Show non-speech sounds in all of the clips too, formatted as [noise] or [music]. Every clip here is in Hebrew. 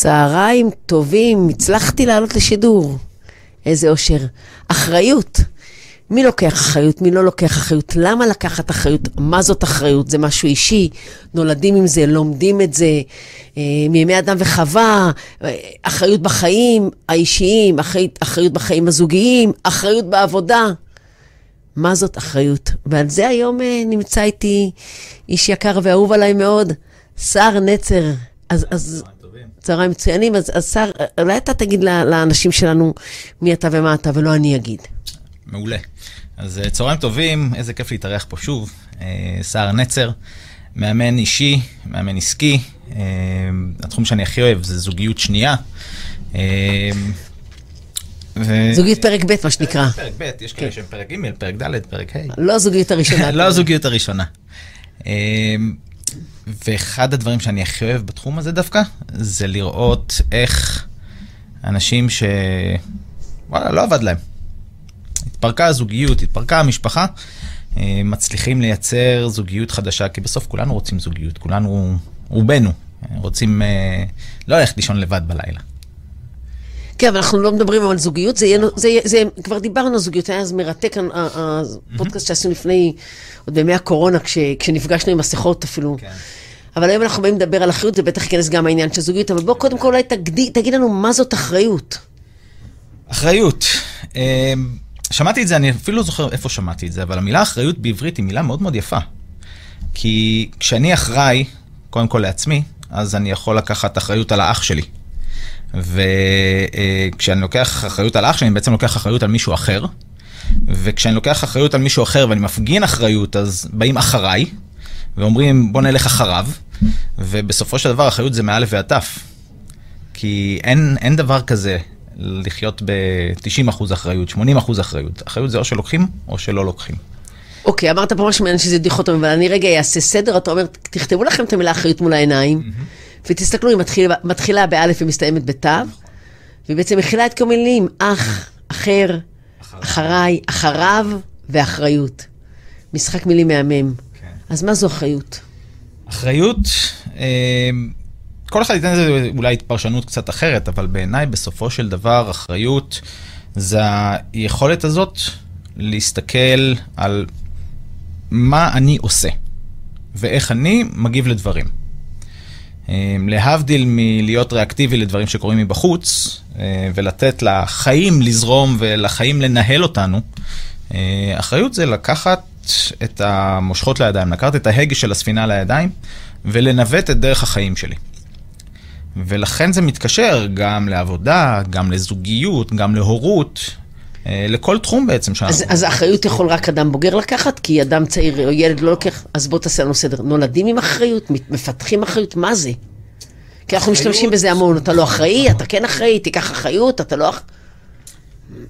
צהריים טובים, הצלחתי לעלות לשידור. איזה אושר. אחריות. מי לוקח אחריות, מי לא לוקח אחריות, למה לקחת אחריות, מה זאת אחריות, זה משהו אישי, נולדים עם זה, לומדים את זה, אה, מימי אדם וחווה, אה, אחריות בחיים האישיים, אחריות, אחריות בחיים הזוגיים, אחריות בעבודה. מה זאת אחריות? ועל זה היום אה, נמצא איתי איש יקר ואהוב עליי מאוד, שר נצר. אז, אז צהריים מצוינים, אז, אז שר, אולי אתה תגיד לאנשים שלנו מי אתה ומה אתה, ולא אני אגיד. מעולה. אז אה, צהריים טובים, איזה כיף להתארח פה שוב. אה, נצר, מאמן אישי, מאמן עסקי. אה, התחום שאני הכי אוהב זה זוגיות שנייה. ו... זוגיות פרק ב', מה שנקרא. פרק ב', יש כאלה כן. שהם פרק ג', פרק ד', פרק ה'. לא הזוגיות הראשונה. [laughs] לא הזוגיות הראשונה. ואחד הדברים שאני הכי אוהב בתחום הזה דווקא, זה לראות איך אנשים ש... וואלה, לא עבד להם. התפרקה הזוגיות, התפרקה המשפחה, אה, מצליחים לייצר זוגיות חדשה, כי בסוף כולנו רוצים זוגיות, כולנו, רובנו, רוצים אה, לא ללכת לישון לבד בלילה. כן, אבל אנחנו לא מדברים על זוגיות, זה, יהיה, זה, זה, כבר דיברנו על זוגיות, היה אז מרתק, הפודקאסט שעשינו לפני, עוד בימי הקורונה, כש, כשנפגשנו עם מסכות אפילו. כן. אבל היום אנחנו באים לדבר על אחריות, זה בטח ייכנס גם העניין של זוגיות, אבל בוא קודם כל אולי תגיד, תגיד לנו מה זאת אחריות. אחריות. אה, שמעתי את זה, אני אפילו לא זוכר איפה שמעתי את זה, אבל המילה אחריות בעברית היא מילה מאוד מאוד יפה. כי כשאני אחראי, קודם כל לעצמי, אז אני יכול לקחת אחריות על האח שלי. וכשאני לוקח אחריות על האח שלי, אני בעצם לוקח אחריות על מישהו אחר. וכשאני לוקח אחריות על מישהו אחר ואני מפגין אחריות, אז באים אחריי, ואומרים בוא נלך אחריו, ובסופו של דבר אחריות זה מאלף ועד תף. כי אין, אין דבר כזה לחיות ב-90% אחריות, 80% אחריות. אחריות זה או שלוקחים או שלא לוקחים. אוקיי, okay, אמרת פה משהו מעניין שזה דיכוטומי, אבל אני רגע אעשה סדר, אתה אומר, תכתבו לכם את המילה אחריות מול העיניים, mm-hmm. ותסתכלו, היא מתחיל, מתחילה באלף ומסתיימת בתו, והיא בעצם מכילה את כל מילים, אח, אחר, אחריי, אחריו ואחריות. משחק מילים מהמם. כן. אז מה זו אחריות? אחריות, אה, כל אחד ייתן לזה אולי פרשנות קצת אחרת, אבל בעיניי בסופו של דבר אחריות זה היכולת הזאת להסתכל על מה אני עושה ואיך אני מגיב לדברים. אמ, להבדיל מלהיות ריאקטיבי לדברים שקורים מבחוץ, אה, ולתת לחיים לזרום ולחיים לנהל אותנו, אה, אחריות זה לקחת את המושכות לידיים, לקחת את ההגה של הספינה לידיים ולנווט את דרך החיים שלי. ולכן זה מתקשר גם לעבודה, גם לזוגיות, גם להורות, אה, לכל תחום בעצם שאנחנו... אז, אז האחריות יכול רק אדם בוגר לקחת? כי אדם צעיר או ילד לא לוקח, אז בוא תעשה לנו סדר. נולדים עם אחריות? מפתחים אחריות? מה זה? כי אנחנו משתמשים בזה המון, אתה לא אחראי, אתה כן אחראי, תיקח אחריות, אתה לא אחראי.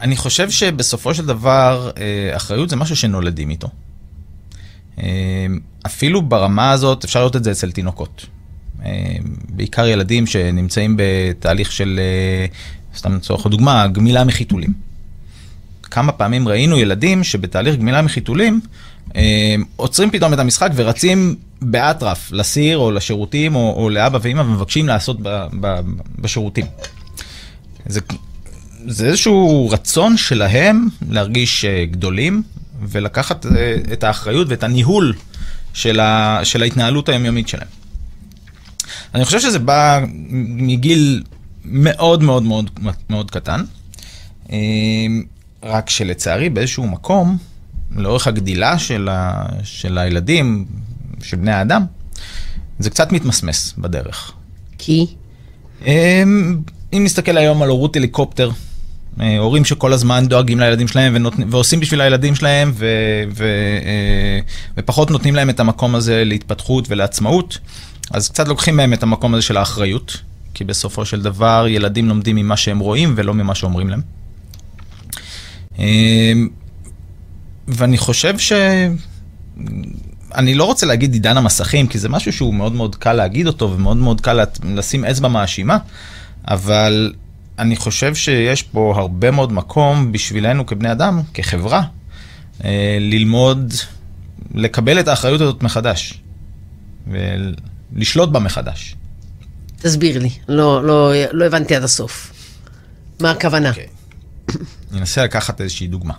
אני חושב שבסופו של דבר, אה, אחריות זה משהו שנולדים איתו. אה, אפילו ברמה הזאת, אפשר לראות את זה אצל תינוקות. אה, בעיקר ילדים שנמצאים בתהליך של, אה, סתם לצורך הדוגמה, גמילה מחיתולים. כמה פעמים ראינו ילדים שבתהליך גמילה מחיתולים אה, עוצרים פתאום את המשחק ורצים באטרף לסיר או לשירותים או, או לאבא ואמא ומבקשים לעשות ב, ב, בשירותים. זה, זה איזשהו רצון שלהם להרגיש גדולים ולקחת את האחריות ואת הניהול של, ה, של ההתנהלות היומיומית שלהם. אני חושב שזה בא מגיל מאוד מאוד מאוד מאוד קטן, רק שלצערי באיזשהו מקום, לאורך הגדילה של, ה, של הילדים, של בני האדם, זה קצת מתמסמס בדרך. כי? אמ, אם נסתכל היום על הורות הליקופטר, אה, הורים שכל הזמן דואגים לילדים שלהם ונות... ועושים בשביל הילדים שלהם ו... ו... אה, ופחות נותנים להם את המקום הזה להתפתחות ולעצמאות. אז קצת לוקחים מהם את המקום הזה של האחריות, כי בסופו של דבר ילדים לומדים ממה שהם רואים ולא ממה שאומרים להם. אמ, ואני חושב ש... אני לא רוצה להגיד עידן המסכים, כי זה משהו שהוא מאוד מאוד קל להגיד אותו ומאוד מאוד קל לשים אצבע מאשימה, אבל אני חושב שיש פה הרבה מאוד מקום בשבילנו כבני אדם, כחברה, אה, ללמוד, לקבל את האחריות הזאת מחדש. לשלוט בה מחדש. תסביר לי, לא, לא, לא הבנתי עד הסוף. מה הכוונה? אוקיי. אני אנסה לקחת איזושהי דוגמה.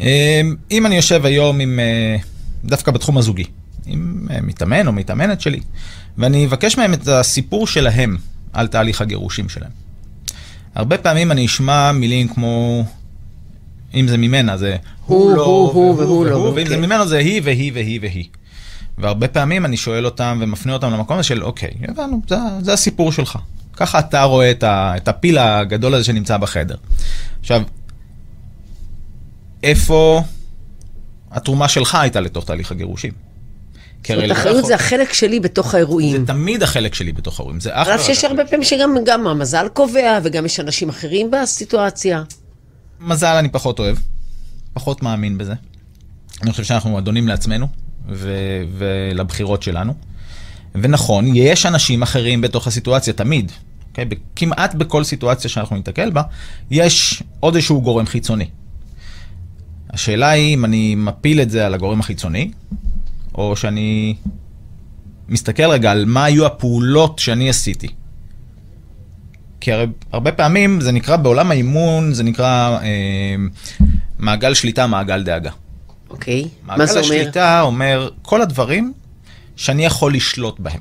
אמ, אם אני יושב היום עם, אה, דווקא בתחום הזוגי, עם אה, מתאמן או מתאמנת שלי, ואני אבקש מהם את הסיפור שלהם על תהליך הגירושים שלהם. הרבה פעמים אני אשמע מילים כמו, אם זה ממנה זה הוא, הוא, הוא והוא לא, ואם זה אוקיי. ממנו זה היא והיא והיא והיא. והרבה פעמים אני שואל אותם ומפנה אותם למקום הזה של, אוקיי, הבנו, זה, זה הסיפור שלך. ככה אתה רואה את, ה, את הפיל הגדול הזה שנמצא בחדר. עכשיו, איפה התרומה שלך הייתה לתוך תהליך הגירושים? זאת אומרת, אחריות זה החלק שלי בתוך האירועים. זה תמיד החלק שלי בתוך האירועים. זה אך על אף שיש הרבה פעמים שגם גם המזל קובע, וגם יש אנשים אחרים בסיטואציה. מזל אני פחות אוהב, פחות מאמין בזה. אני חושב שאנחנו אדונים לעצמנו ו- ולבחירות שלנו. ונכון, יש אנשים אחרים בתוך הסיטואציה, תמיד. Okay? כמעט בכל סיטואציה שאנחנו ניתקל בה, יש עוד איזשהו גורם חיצוני. השאלה היא אם אני מפיל את זה על הגורם החיצוני, או שאני מסתכל רגע על מה היו הפעולות שאני עשיתי. כי הרי הרבה פעמים זה נקרא בעולם האימון, זה נקרא אה, מעגל שליטה, מעגל דאגה. אוקיי? מה מעגל זה אומר? השליטה אומר כל הדברים שאני יכול לשלוט בהם,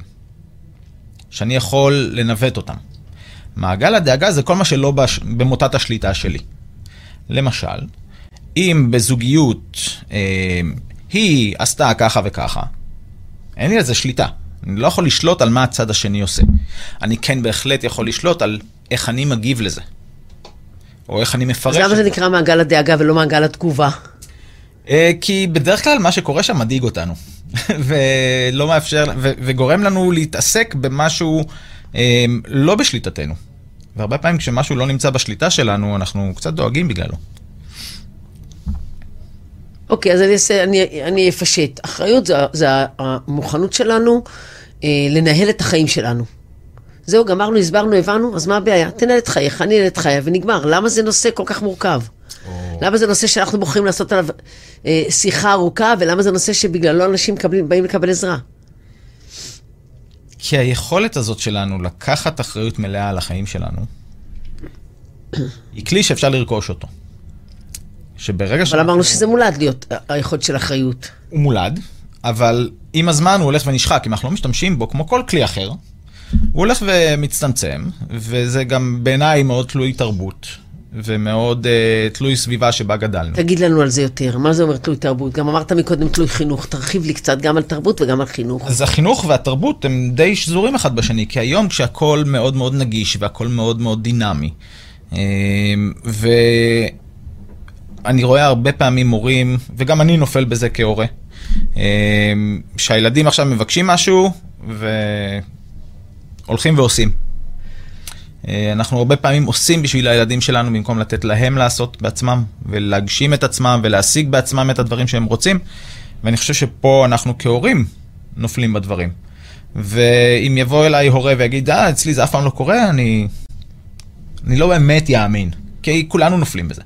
שאני יכול לנווט אותם. מעגל הדאגה זה כל מה שלא בש... במוטת השליטה שלי. למשל, אם בזוגיות אה, היא עשתה ככה וככה, אין לי על זה שליטה. אני לא יכול לשלוט על מה הצד השני עושה. אני כן בהחלט יכול לשלוט על איך אני מגיב לזה. או איך אני מפרש אז למה זה נקרא מעגל הדאגה ולא מעגל התגובה? אה, כי בדרך כלל מה שקורה שם מדאיג אותנו, [laughs] ולא מאפשר, ו- וגורם לנו להתעסק במשהו אה, לא בשליטתנו. והרבה פעמים כשמשהו לא נמצא בשליטה שלנו, אנחנו קצת דואגים בגללו. אוקיי, אז אני, אעשה, אני, אני אפשט. אחריות זה, זה המוכנות שלנו אה, לנהל את החיים שלנו. זהו, גמרנו, הסברנו, הבנו, אז מה הבעיה? תנהל את חייך, אני אנהל את חיי, ונגמר. למה זה נושא כל כך מורכב? למה זה נושא שאנחנו בוחרים לעשות עליו אה, שיחה ארוכה, ולמה זה נושא שבגללו אנשים מקבלים, באים לקבל עזרה? כי היכולת הזאת שלנו לקחת אחריות מלאה על החיים שלנו, היא כלי שאפשר לרכוש אותו. שברגע אבל אמרנו שזה מולד להיות היכולת של אחריות. הוא מולד, אבל עם הזמן הוא הולך ונשחק. אם אנחנו לא משתמשים בו, כמו כל כלי אחר, הוא הולך ומצטמצם, וזה גם בעיניי מאוד תלוי תרבות, ומאוד uh, תלוי סביבה שבה גדלנו. תגיד לנו על זה יותר, מה זה אומר תלוי תרבות? גם אמרת מקודם תלוי חינוך, תרחיב לי קצת גם על תרבות וגם על חינוך. אז החינוך והתרבות הם די שזורים אחד בשני, כי היום כשהכול מאוד מאוד נגיש והכול מאוד מאוד דינמי, אה, ואני רואה הרבה פעמים מורים, וגם אני נופל בזה כהורה, אה, שהילדים עכשיו מבקשים משהו, והולכים ועושים. אה, אנחנו הרבה פעמים עושים בשביל הילדים שלנו במקום לתת להם לעשות בעצמם, ולהגשים את עצמם, ולהשיג בעצמם את הדברים שהם רוצים. ואני חושב שפה אנחנו כהורים נופלים בדברים. ואם יבוא אליי הורה ויגיד, אה, אצלי זה אף פעם לא קורה, אני, אני לא באמת יאמין. כי כולנו נופלים בזה.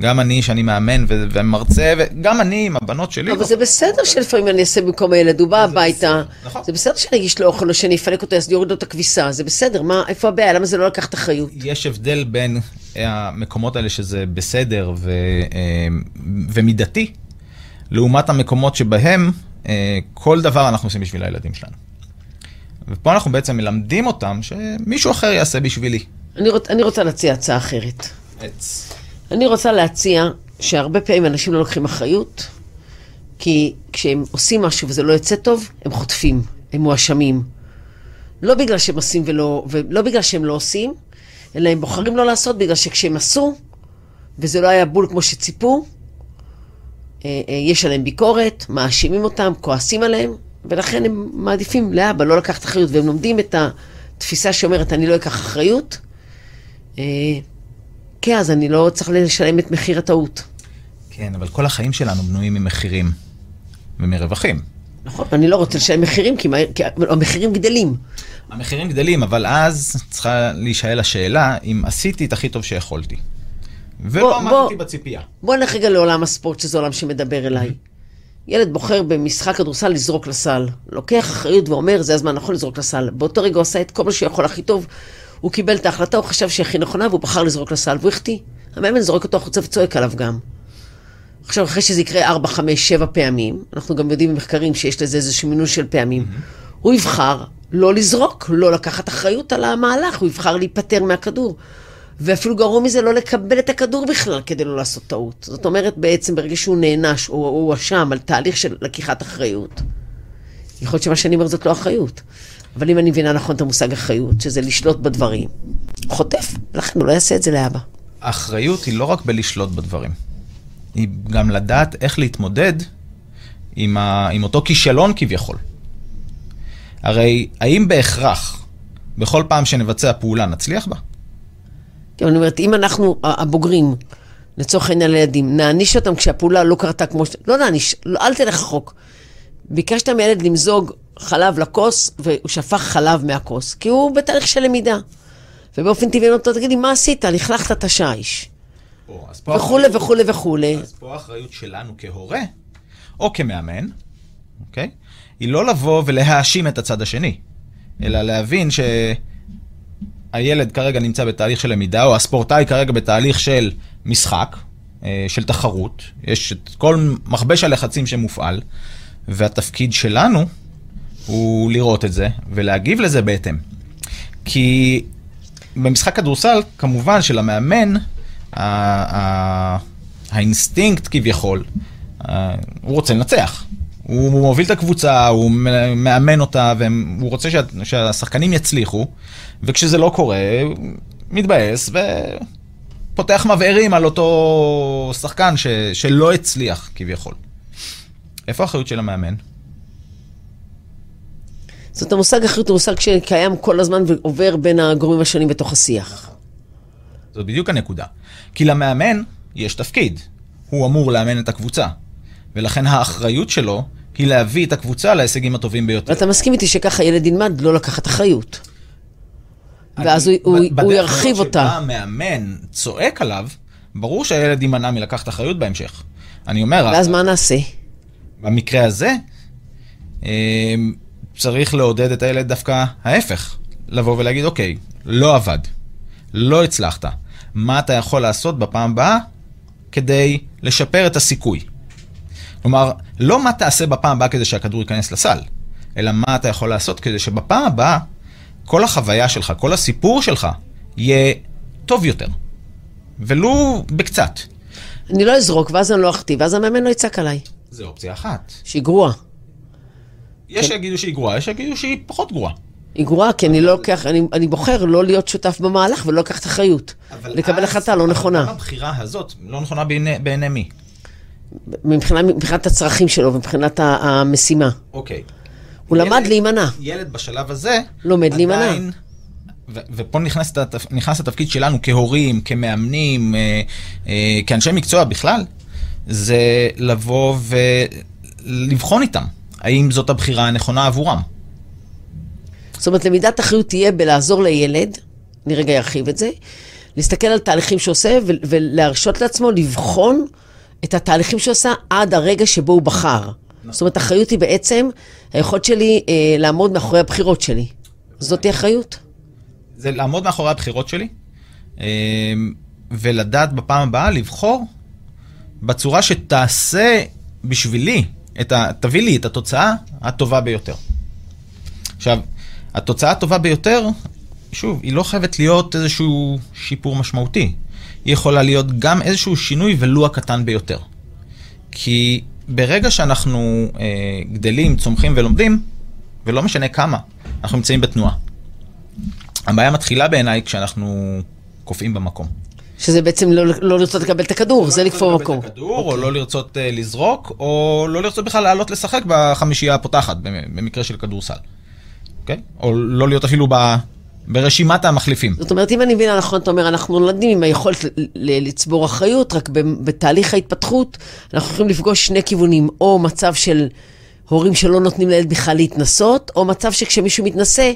גם אני, שאני מאמן ו- ומרצה, וגם אני עם הבנות שלי. אבל זה בסדר שלפעמים אני אעשה במקום הילד, הוא בא הביתה. נכון. זה בסדר שאני אגיש לו אוכל או שאני אפלק אותו, אז יוריד לו את הכביסה, זה בסדר, מה, איפה הבעיה? למה זה לא לקחת אחריות? יש הבדל בין המקומות האלה שזה בסדר ו, אה, ומידתי, לעומת המקומות שבהם אה, כל דבר אנחנו עושים בשביל הילדים שלנו. ופה אנחנו בעצם מלמדים אותם שמישהו אחר יעשה בשבילי. אני, רוצ, אני רוצה להציע הצעה אחרת. עץ. אני רוצה להציע שהרבה פעמים אנשים לא לוקחים אחריות, כי כשהם עושים משהו וזה לא יוצא טוב, הם חוטפים, הם מואשמים. לא בגלל שהם עושים ולא, ולא בגלל שהם לא עושים, אלא הם בוחרים לא לעשות בגלל שכשהם עשו, וזה לא היה בול כמו שציפו, אה, אה, יש עליהם ביקורת, מאשימים אותם, כועסים עליהם, ולכן הם מעדיפים להבא לא לקחת אחריות, והם לומדים את התפיסה שאומרת, אני לא אקח אחריות, אה, כן, אז אני לא צריך לשלם את מחיר הטעות. כן, אבל כל החיים שלנו בנויים ממחירים ומרווחים. נכון, אני לא רוצה לשלם מחירים, כי, מהר- כי המחירים גדלים. המחירים גדלים, אבל אז צריכה להישאל השאלה אם עשיתי את הכי טוב שיכולתי. בוא- ולא עמדתי בוא. בציפייה. בוא נלך רגע לעולם הספורט, שזה עולם שמדבר אליי. ילד בוחר במשחק כדורסל לזרוק לסל. לוקח אחריות ואומר, זה הזמן נכון לזרוק לסל. באותו רגע הוא עשה את כל מה שהוא יכול הכי טוב. הוא קיבל את ההחלטה, הוא חשב שהיא הכי נכונה, והוא בחר לזרוק לסל, והוא החטיא. המאמן זורק אותו החוצה וצועק עליו גם. עכשיו, אחרי שזה יקרה 4, 5, 7 פעמים, אנחנו גם יודעים במחקרים שיש לזה איזשהו מינון של פעמים, mm-hmm. הוא יבחר לא לזרוק, לא לקחת אחריות על המהלך, הוא יבחר להיפטר מהכדור. ואפילו גרוע מזה, לא לקבל את הכדור בכלל כדי לא לעשות טעות. זאת אומרת, בעצם ברגע שהוא נענש או הוא הואשם על תהליך של לקיחת אחריות, יכול להיות שמה שאני אומר זאת לא אחריות. אבל אם אני מבינה נכון את המושג אחריות, שזה לשלוט בדברים, חוטף, לכן הוא לא יעשה את זה לאבא. האחריות היא לא רק בלשלוט בדברים, היא גם לדעת איך להתמודד עם, ה... עם אותו כישלון כביכול. הרי האם בהכרח, בכל פעם שנבצע פעולה, נצליח בה? כן, אני אומרת, אם אנחנו, הבוגרים, לצורך העניין לילדים, נעניש אותם כשהפעולה לא קרתה כמו ש... לא נעניש, לא, אל תלך רחוק. ביקשת מילד למזוג חלב לכוס, והוא שפך חלב מהכוס, כי הוא בתהליך של למידה. ובאופן טבעי אותו, תגיד לי, מה עשית? לכלכת את השיש. וכולי וכולי וכולי. אז פה האחריות שלנו כהורה, או כמאמן, אוקיי? היא לא לבוא ולהאשים את הצד השני, אלא להבין שהילד כרגע נמצא בתהליך של למידה, או הספורטאי כרגע בתהליך של משחק, אה, של תחרות, יש את כל מכבש הלחצים שמופעל, והתפקיד שלנו הוא לראות את זה ולהגיב לזה בהתאם. כי במשחק כדורסל, כמובן שלמאמן, האינסטינקט כביכול, הוא רוצה לנצח. הוא מוביל את הקבוצה, הוא מאמן אותה, והוא רוצה שה, שהשחקנים יצליחו, וכשזה לא קורה, מתבאס ופותח מבערים על אותו שחקן ש, שלא הצליח כביכול. איפה האחריות של המאמן? זאת המושג אחריות הוא מושג שקיים כל הזמן ועובר בין הגורמים השונים בתוך השיח. זאת בדיוק הנקודה. כי למאמן יש תפקיד. הוא אמור לאמן את הקבוצה. ולכן האחריות שלו היא להביא את הקבוצה להישגים הטובים ביותר. ואתה מסכים איתי שככה ילד ילמד לא לקחת אחריות. ואז הוא, הוא, הוא ירחיב אותה. בדרך המאמן צועק עליו, ברור שהילד יימנע מלקחת אחריות בהמשך. אני אומר... ואז מה נעשה? במקרה הזה, אמ, צריך לעודד את הילד דווקא ההפך. לבוא ולהגיד, אוקיי, לא עבד, לא הצלחת. מה אתה יכול לעשות בפעם הבאה כדי לשפר את הסיכוי? כלומר, לא מה תעשה בפעם הבאה כדי שהכדור ייכנס לסל, אלא מה אתה יכול לעשות כדי שבפעם הבאה כל החוויה שלך, כל הסיפור שלך, יהיה טוב יותר. ולו בקצת. אני לא אזרוק, ואז אני לא אחטיא, ואז המאמן לא יצעק עליי. זה אופציה אחת. שהיא גרועה. יש כן. שיגידו שהיא גרועה, יש שיגידו שהיא פחות גרועה. היא גרועה, כי אני לא לוקח, אני, אני בוחר לא להיות שותף במהלך ולא לקחת אחריות. לקבל החלטה לא נכונה. אבל הבחירה הזאת לא נכונה בעיני, בעיני מי? מבחינת, מבחינת הצרכים שלו ומבחינת המשימה. אוקיי. הוא ילד, למד להימנע. ילד בשלב הזה... לומד להימנע. ו- ופה נכנס, נכנס התפקיד שלנו כהורים, כמאמנים, אה, אה, כאנשי מקצוע בכלל, זה לבוא ולבחון איתם, האם זאת הבחירה הנכונה עבורם. זאת אומרת, למידת אחריות תהיה בלעזור לילד, אני רגע ארחיב את זה, להסתכל על תהליכים שעושה ולהרשות לעצמו לבחון את התהליכים שהוא עשה עד הרגע שבו הוא בחר. נכון. זאת אומרת, אחריות היא בעצם היכולת שלי אה, לעמוד מאחורי הבחירות שלי. זאת אחריות. זה לעמוד מאחורי הבחירות שלי, אה, ולדעת בפעם הבאה לבחור בצורה שתעשה בשבילי, ה, תביא לי את התוצאה הטובה ביותר. עכשיו, התוצאה הטובה ביותר, שוב, היא לא חייבת להיות איזשהו שיפור משמעותי. היא יכולה להיות גם איזשהו שינוי ולו הקטן ביותר. כי ברגע שאנחנו אה, גדלים, צומחים ולומדים, ולא משנה כמה, אנחנו נמצאים בתנועה. הבעיה מתחילה בעיניי כשאנחנו קופאים במקום. שזה בעצם לא, לא לרצות לקבל את הכדור, לא זה לקפוא במקום. לא לרצות לקבל את הכדור, okay. או אוקיי. לא לרצות uh, לזרוק, או לא לרצות בכלל לעלות לשחק בחמישייה הפותחת, במקרה של כדורסל. אוקיי? Okay? או לא להיות אפילו ב... ברשימת המחליפים. זאת אומרת, אם אני מבינה נכון, אתה אומר, אנחנו נולדים עם היכולת לצבור אחריות, רק בתהליך ההתפתחות, אנחנו יכולים לפגוש שני כיוונים, או מצב של הורים שלא נותנים לילד בכלל להתנסות, או מצב שכשמישהו מתנסה,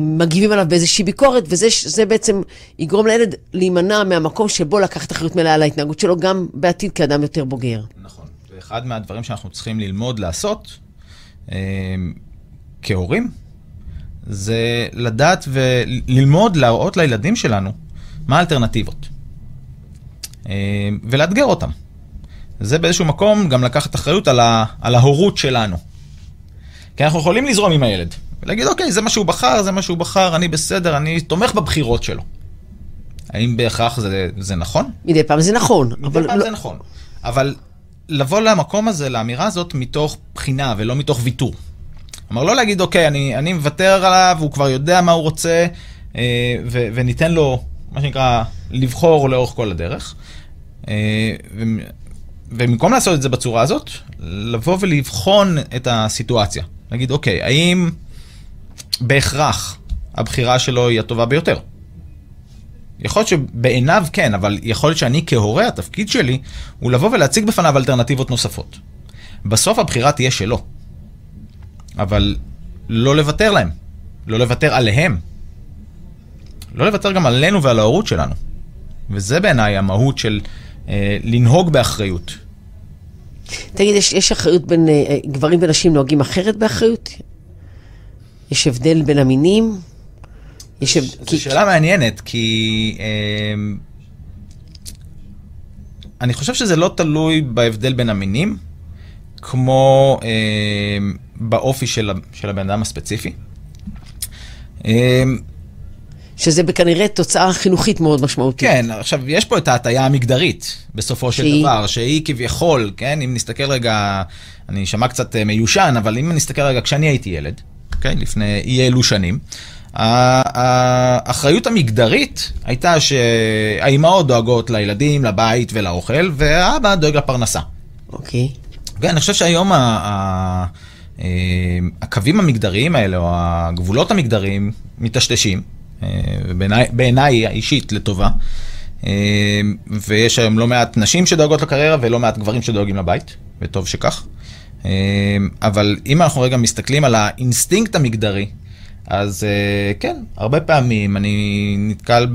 מגיבים עליו באיזושהי ביקורת, וזה בעצם יגרום לילד להימנע מהמקום שבו לקחת אחריות מלאה על ההתנהגות שלו, גם בעתיד כאדם יותר בוגר. נכון. ואחד מהדברים שאנחנו צריכים ללמוד לעשות אה, כהורים, זה לדעת וללמוד להראות לילדים שלנו מה האלטרנטיבות. אה, ולאתגר אותם. זה באיזשהו מקום גם לקחת אחריות על, ה, על ההורות שלנו. כי אנחנו יכולים לזרום עם הילד, ולהגיד, אוקיי, זה מה שהוא בחר, זה מה שהוא בחר, אני בסדר, אני תומך בבחירות שלו. האם בהכרח זה, זה נכון? מדי פעם זה נכון, מדי אבל פעם לא... זה נכון. אבל לבוא למקום הזה, לאמירה הזאת, מתוך בחינה ולא מתוך ויתור. כלומר, לא להגיד, אוקיי, אני, אני מוותר עליו, הוא כבר יודע מה הוא רוצה, אה, ו, וניתן לו, מה שנקרא, לבחור לאורך כל הדרך. אה, ו, ובמקום לעשות את זה בצורה הזאת, לבוא ולבחון את הסיטואציה. להגיד, אוקיי, האם בהכרח הבחירה שלו היא הטובה ביותר? יכול להיות שבעיניו כן, אבל יכול להיות שאני כהורה, התפקיד שלי הוא לבוא ולהציג בפניו אלטרנטיבות נוספות. בסוף הבחירה תהיה שלו. אבל לא לוותר להם, לא לוותר עליהם. לא לוותר גם עלינו ועל ההורות שלנו. וזה בעיניי המהות של אה, לנהוג באחריות. תגיד, יש, יש אחריות בין אה, גברים ונשים נוהגים אחרת באחריות? יש הבדל בין המינים? יש הבדל... זו שאלה מעניינת, כי אה, אני חושב שזה לא תלוי בהבדל בין המינים, כמו אה, באופי של, של הבן אדם הספציפי. אה, שזה כנראה תוצאה חינוכית מאוד משמעותית. כן, עכשיו, יש פה את ההטייה המגדרית, בסופו של שהיא? דבר, שהיא כביכול, כן, אם נסתכל רגע, אני אשמע קצת אה, מיושן, אבל אם נסתכל רגע, כשאני הייתי ילד, אוקיי, לפני אי אלו שנים, האחריות המגדרית הייתה שהאימהות דואגות לילדים, לבית ולאוכל, והאבא דואג לפרנסה. אוקיי. כן, אני חושב שהיום ה- אה, הקווים המגדריים האלה, או הגבולות המגדריים, מטשטשים, אה, בעיניי האישית לטובה. אה, ויש היום לא מעט נשים שדואגות לקריירה ולא מעט גברים שדואגים לבית, וטוב שכך. אה, אבל אם אנחנו רגע מסתכלים על האינסטינקט המגדרי, אז אה, כן, הרבה פעמים אני נתקל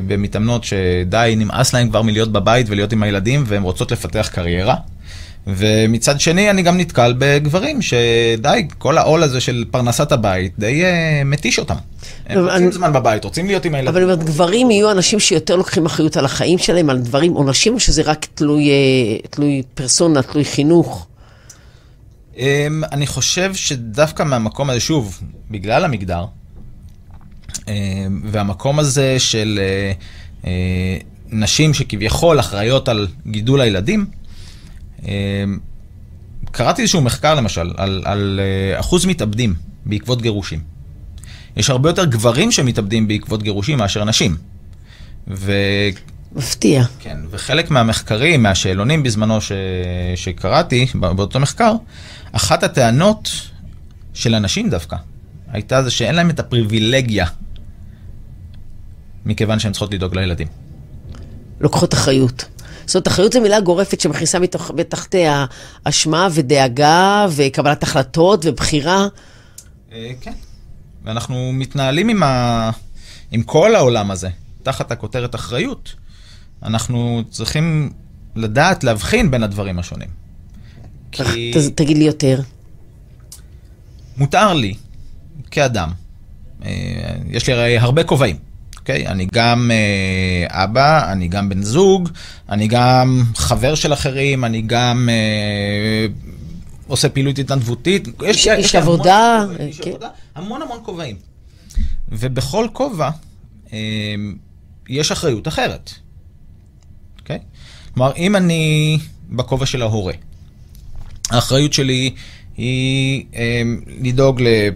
במתאמנות שדי נמאס להם כבר מלהיות בבית ולהיות עם הילדים והן רוצות לפתח קריירה. ומצד שני אני גם נתקל בגברים שדי, כל העול הזה של פרנסת הבית די אה, מתיש אותם. הם רוצים אני- זמן בבית, רוצים להיות עם הילדים. אבל אני אומרת, גברים יהיו אנשים שיותר לוקחים אחריות על החיים שלהם, על דברים, או נשים, או שזה רק תלוי, אה, תלוי פרסונה, תלוי חינוך? Um, אני חושב שדווקא מהמקום הזה, שוב, בגלל המגדר, um, והמקום הזה של uh, uh, נשים שכביכול אחראיות על גידול הילדים, um, קראתי איזשהו מחקר למשל על, על uh, אחוז מתאבדים בעקבות גירושים. יש הרבה יותר גברים שמתאבדים בעקבות גירושים מאשר נשים. ו... מפתיע. כן, וחלק מהמחקרים, מהשאלונים בזמנו ש... שקראתי, בא- באותו מחקר, אחת הטענות של אנשים דווקא, הייתה זה שאין להם את הפריבילגיה, מכיוון שהן צריכות לדאוג לילדים. לוקחות אחריות. זאת אומרת, אחריות זו מילה גורפת שמכניסה מתוך, בתחתיה אשמה ודאגה וקבלת החלטות ובחירה. אה, כן. ואנחנו מתנהלים עם, ה... עם כל העולם הזה, תחת הכותרת אחריות. אנחנו צריכים לדעת להבחין בין הדברים השונים. כי... ת, תגיד לי יותר. מותר לי, כאדם, אה, יש לי הרי הרבה כובעים, אוקיי? אני גם אה, אבא, אני גם בן זוג, אני גם חבר של אחרים, אני גם אה, עושה פעילות התנדבותית. איש לי המון עבודה, איש כן. עבודה, המון המון כובעים. ובכל כובע אה, יש אחריות אחרת, אוקיי? כלומר, אם אני בכובע של ההורה, האחריות שלי היא אה, לדאוג ל,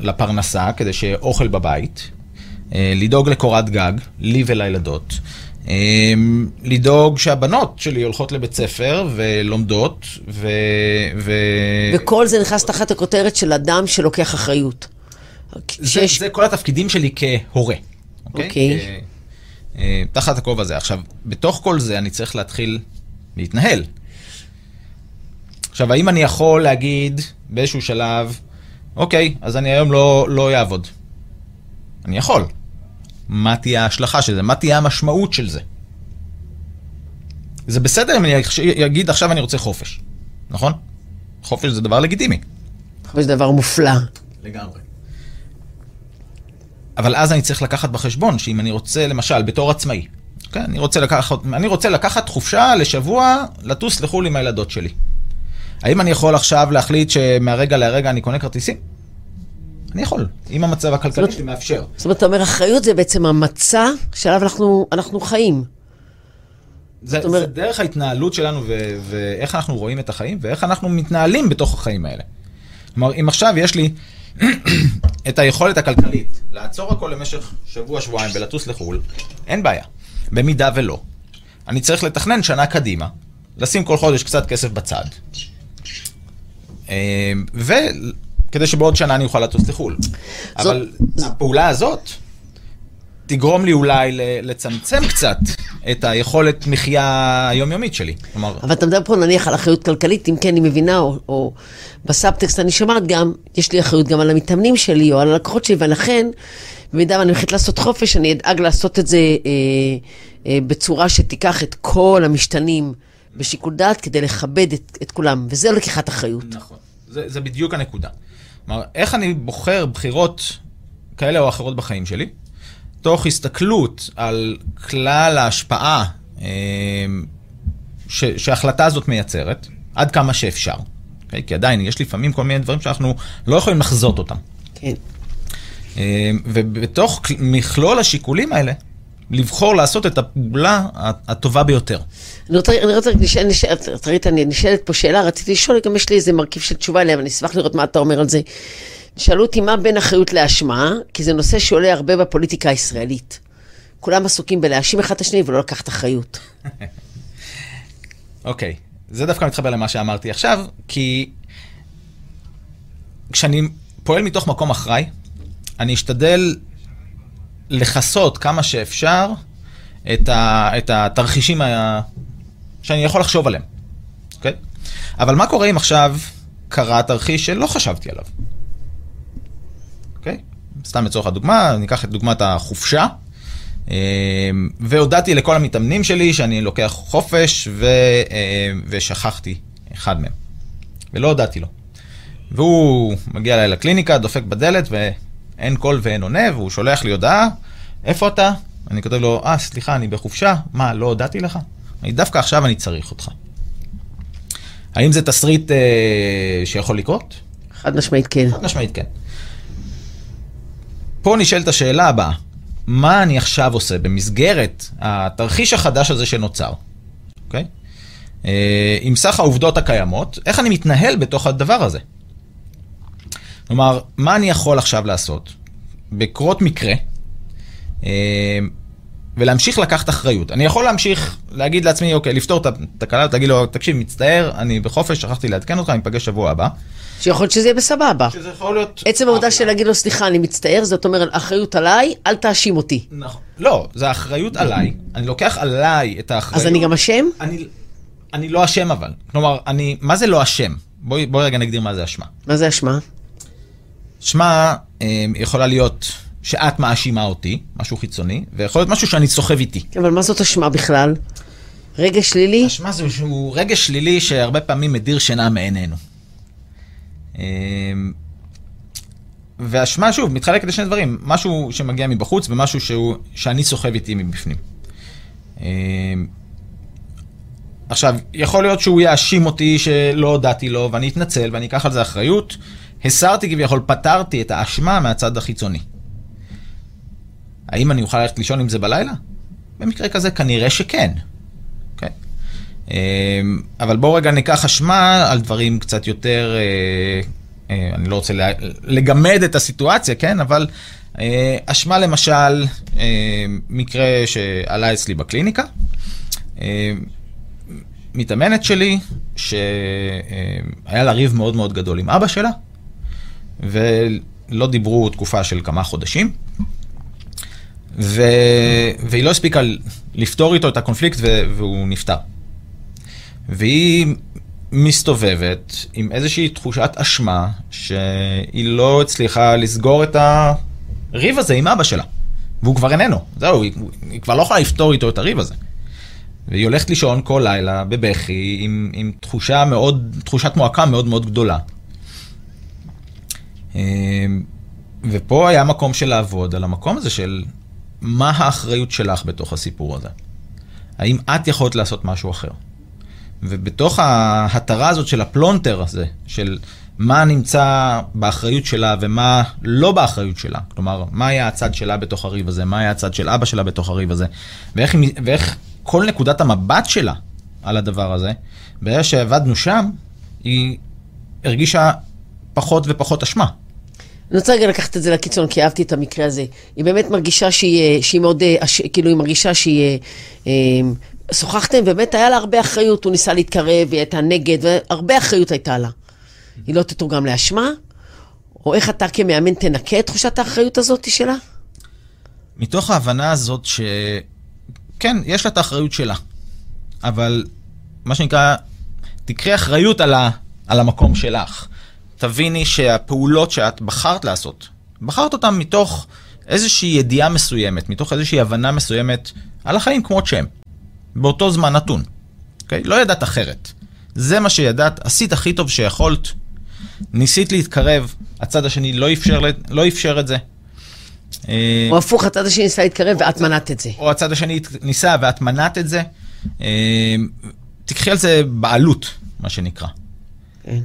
לפרנסה, כדי שיהיה אוכל בבית, אה, לדאוג לקורת גג, לי ולילדות, אה, לדאוג שהבנות שלי הולכות לבית ספר ולומדות, ו... ו... וכל זה נכנס תחת הכותרת של אדם שלוקח אחריות. זה, שיש... זה כל התפקידים שלי כהורה. אוקיי. כ- אה, תחת הכובע הזה. עכשיו, בתוך כל זה אני צריך להתחיל להתנהל. עכשיו, האם אני יכול להגיד באיזשהו שלב, אוקיי, אז אני היום לא, לא אעבוד. אני יכול. מה תהיה ההשלכה של זה? מה תהיה המשמעות של זה? זה בסדר אם אני אגיד עכשיו אני רוצה חופש. נכון? חופש זה דבר לגיטימי. חופש זה דבר מופלא. לגמרי. אבל אז אני צריך לקחת בחשבון שאם אני רוצה, למשל, בתור עצמאי, כן, אני רוצה לקחת, אני רוצה לקחת חופשה לשבוע, לטוס לחו"ל עם הילדות שלי. האם אני יכול עכשיו להחליט שמהרגע להרגע אני קונה כרטיסים? אני יכול, אם המצב הכלכלי שלי מאפשר. זאת אומרת, אתה אומר, אחריות זה בעצם המצע שעליו אנחנו, אנחנו חיים. זה, אומרת- זה דרך ההתנהלות שלנו ו- ואיך אנחנו רואים את החיים ואיך אנחנו מתנהלים בתוך החיים האלה. כלומר, אם עכשיו יש לי [clears throat] את היכולת הכלכלית לעצור הכל למשך שבוע, שבועיים ולטוס לחו"ל, אין בעיה. במידה ולא, אני צריך לתכנן שנה קדימה, לשים כל חודש קצת כסף בצד, אה, וכדי שבעוד שנה אני אוכל לטוס לחו"ל. אבל הפעולה הזאת תגרום לי אולי לצמצם קצת את היכולת מחיה היומיומית שלי. כלומר, אבל אתה מדבר פה נניח על אחריות כלכלית, אם כן אני מבינה, או, או בסאבטקסט אני שומעת גם, יש לי אחריות גם על המתאמנים שלי או על הלקוחות שלי, ולכן, במידה ואני הולכת לעשות חופש, אני אדאג לעשות את זה אה, אה, בצורה שתיקח את כל המשתנים בשיקול דעת כדי לכבד את, את כולם, וזה לקיחת אחריות. נכון. זה, זה בדיוק הנקודה. כלומר, איך אני בוחר בחירות כאלה או אחרות בחיים שלי, תוך הסתכלות על כלל ההשפעה אה, ש, שההחלטה הזאת מייצרת, עד כמה שאפשר. Okay? כי עדיין יש לפעמים כל מיני דברים שאנחנו לא יכולים לחזות אותם. כן. אה, ובתוך כל- מכלול השיקולים האלה, לבחור לעשות את הפעולה הטובה ביותר. אני רוצה, אני רוצה, אתה ראית, אני נשאלת פה שאלה, רציתי לשאול, גם יש לי איזה מרכיב של תשובה אליה, ואני אשמח לראות מה אתה אומר על זה. שאלו אותי מה בין אחריות לאשמה, כי זה נושא שעולה הרבה בפוליטיקה הישראלית. כולם עסוקים בלהאשים אחד את השני ולא לקחת אחריות. [laughs] אוקיי, זה דווקא מתחבר למה שאמרתי עכשיו, כי כשאני פועל מתוך מקום אחראי, אני אשתדל לכסות כמה שאפשר את, ה, את התרחישים ה, שאני יכול לחשוב עליהם, אוקיי? אבל מה קורה אם עכשיו קרה תרחיש שלא חשבתי עליו? אוקיי? סתם לצורך הדוגמה, ניקח את דוגמת החופשה. אה, והודעתי לכל המתאמנים שלי שאני לוקח חופש ו, אה, ושכחתי אחד מהם. ולא הודעתי לו. והוא מגיע אליי לקליניקה, דופק בדלת ואין קול ואין עונה, והוא שולח לי הודעה, איפה אתה? אני כותב לו, אה, סליחה, אני בחופשה, מה, לא הודעתי לך? אני, דווקא עכשיו אני צריך אותך. האם זה תסריט אה, שיכול לקרות? חד משמעית כן. חד משמעית כן. פה נשאלת השאלה הבאה, מה אני עכשיו עושה במסגרת התרחיש החדש הזה שנוצר, אוקיי? אה, עם סך העובדות הקיימות, איך אני מתנהל בתוך הדבר הזה? כלומר, מה אני יכול עכשיו לעשות בקרות מקרה, אה, ולהמשיך לקחת אחריות. אני יכול להמשיך להגיד לעצמי, אוקיי, לפתור את התקלה, תגיד לו, תקשיב, מצטער, אני בחופש, שכחתי לעדכן אותך, ניפגש שבוע הבא. שיכול להיות שזה יהיה בסבבה. שזה יכול להיות... עצם העובדה של להגיד לו, סליחה, אני מצטער, זאת אומרת, אחריות עליי, אל תאשים אותי. נכון. לא, זה האחריות עליי, אני לוקח עליי את האחריות. אז אני גם אשם? אני, אני לא אשם אבל. כלומר, אני, מה זה לא אשם? בואי, בואי רגע נגדיר מה זה אשמה. מה זה אשמה? אשמה אה, יכולה להיות שאת מאשימה אותי, משהו חיצוני, ויכול להיות משהו שאני סוחב איתי. כן, אבל מה זאת אשמה בכלל? רגש שלילי? אשמה זה איזשהו רגש שלילי שהרבה פעמים מדיר שינה מעינינו. אה, ואשמה, שוב, מתחלקת לשני דברים, משהו שמגיע מבחוץ ומשהו שהוא, שאני סוחב איתי מבפנים. אה, עכשיו, יכול להיות שהוא יאשים אותי שלא הודעתי לו, ואני אתנצל ואני אקח על זה אחריות. הסרתי כביכול, פתרתי את האשמה מהצד החיצוני. האם אני אוכל ללכת לישון עם זה בלילה? במקרה כזה כנראה שכן. אוקיי? אמ, אבל בואו רגע ניקח אשמה על דברים קצת יותר, אה, אה, אני לא רוצה לגמד את הסיטואציה, כן? אבל אה, אשמה למשל, מקרה שעלה אצלי בקליניקה. מתאמנת שלי, שהיה לה ריב מאוד מאוד גדול עם אבא שלה, ולא דיברו תקופה של כמה חודשים, ו... והיא לא הספיקה לפתור איתו את הקונפליקט ו... והוא נפטר. והיא מסתובבת עם איזושהי תחושת אשמה שהיא לא הצליחה לסגור את הריב הזה עם אבא שלה. והוא כבר איננו, זהו, היא, היא כבר לא יכולה לפתור איתו את הריב הזה. והיא הולכת לישון כל לילה בבכי, עם, עם תחושה מאוד, תחושת מועקה מאוד מאוד גדולה. אה, ופה היה מקום של לעבוד על המקום הזה של מה האחריות שלך בתוך הסיפור הזה. האם את יכולת לעשות משהו אחר? ובתוך ההתרה הזאת של הפלונטר הזה, של מה נמצא באחריות שלה ומה לא באחריות שלה, כלומר, מה היה הצד שלה בתוך הריב הזה, מה היה הצד של אבא שלה בתוך הריב הזה, ואיך, ואיך כל נקודת המבט שלה על הדבר הזה, ברגע שעבדנו שם, היא הרגישה פחות ופחות אשמה. אני רוצה רגע לקחת את זה לקיצון, כי אהבתי את המקרה הזה. היא באמת מרגישה שהיא, שהיא מאוד, אה, כאילו, היא מרגישה שהיא... אה, שוחחתם, באמת היה לה הרבה אחריות, הוא ניסה להתקרב, היא הייתה נגד, והרבה אחריות הייתה לה. היא לא תתורגם לאשמה? או איך אתה כמאמן תנקה את תחושת האחריות הזאת שלה? מתוך ההבנה הזאת ש... כן, יש לה את האחריות שלה, אבל מה שנקרא, תקחי אחריות על, ה... על המקום שלך. תביני שהפעולות שאת בחרת לעשות, בחרת אותן מתוך איזושהי ידיעה מסוימת, מתוך איזושהי הבנה מסוימת על החיים כמות שהם, באותו זמן נתון. Okay? אוקיי? לא ידעת אחרת. זה מה שידעת, עשית הכי טוב שיכולת, ניסית להתקרב, הצד השני לא אפשר, לא אפשר את זה. אה, או הפוך, הצד השני ניסה להתקרב ואת מנעת את זה. או הצד השני ניסה ואת מנעת את זה. אה, תקחי על זה בעלות, מה שנקרא. כן.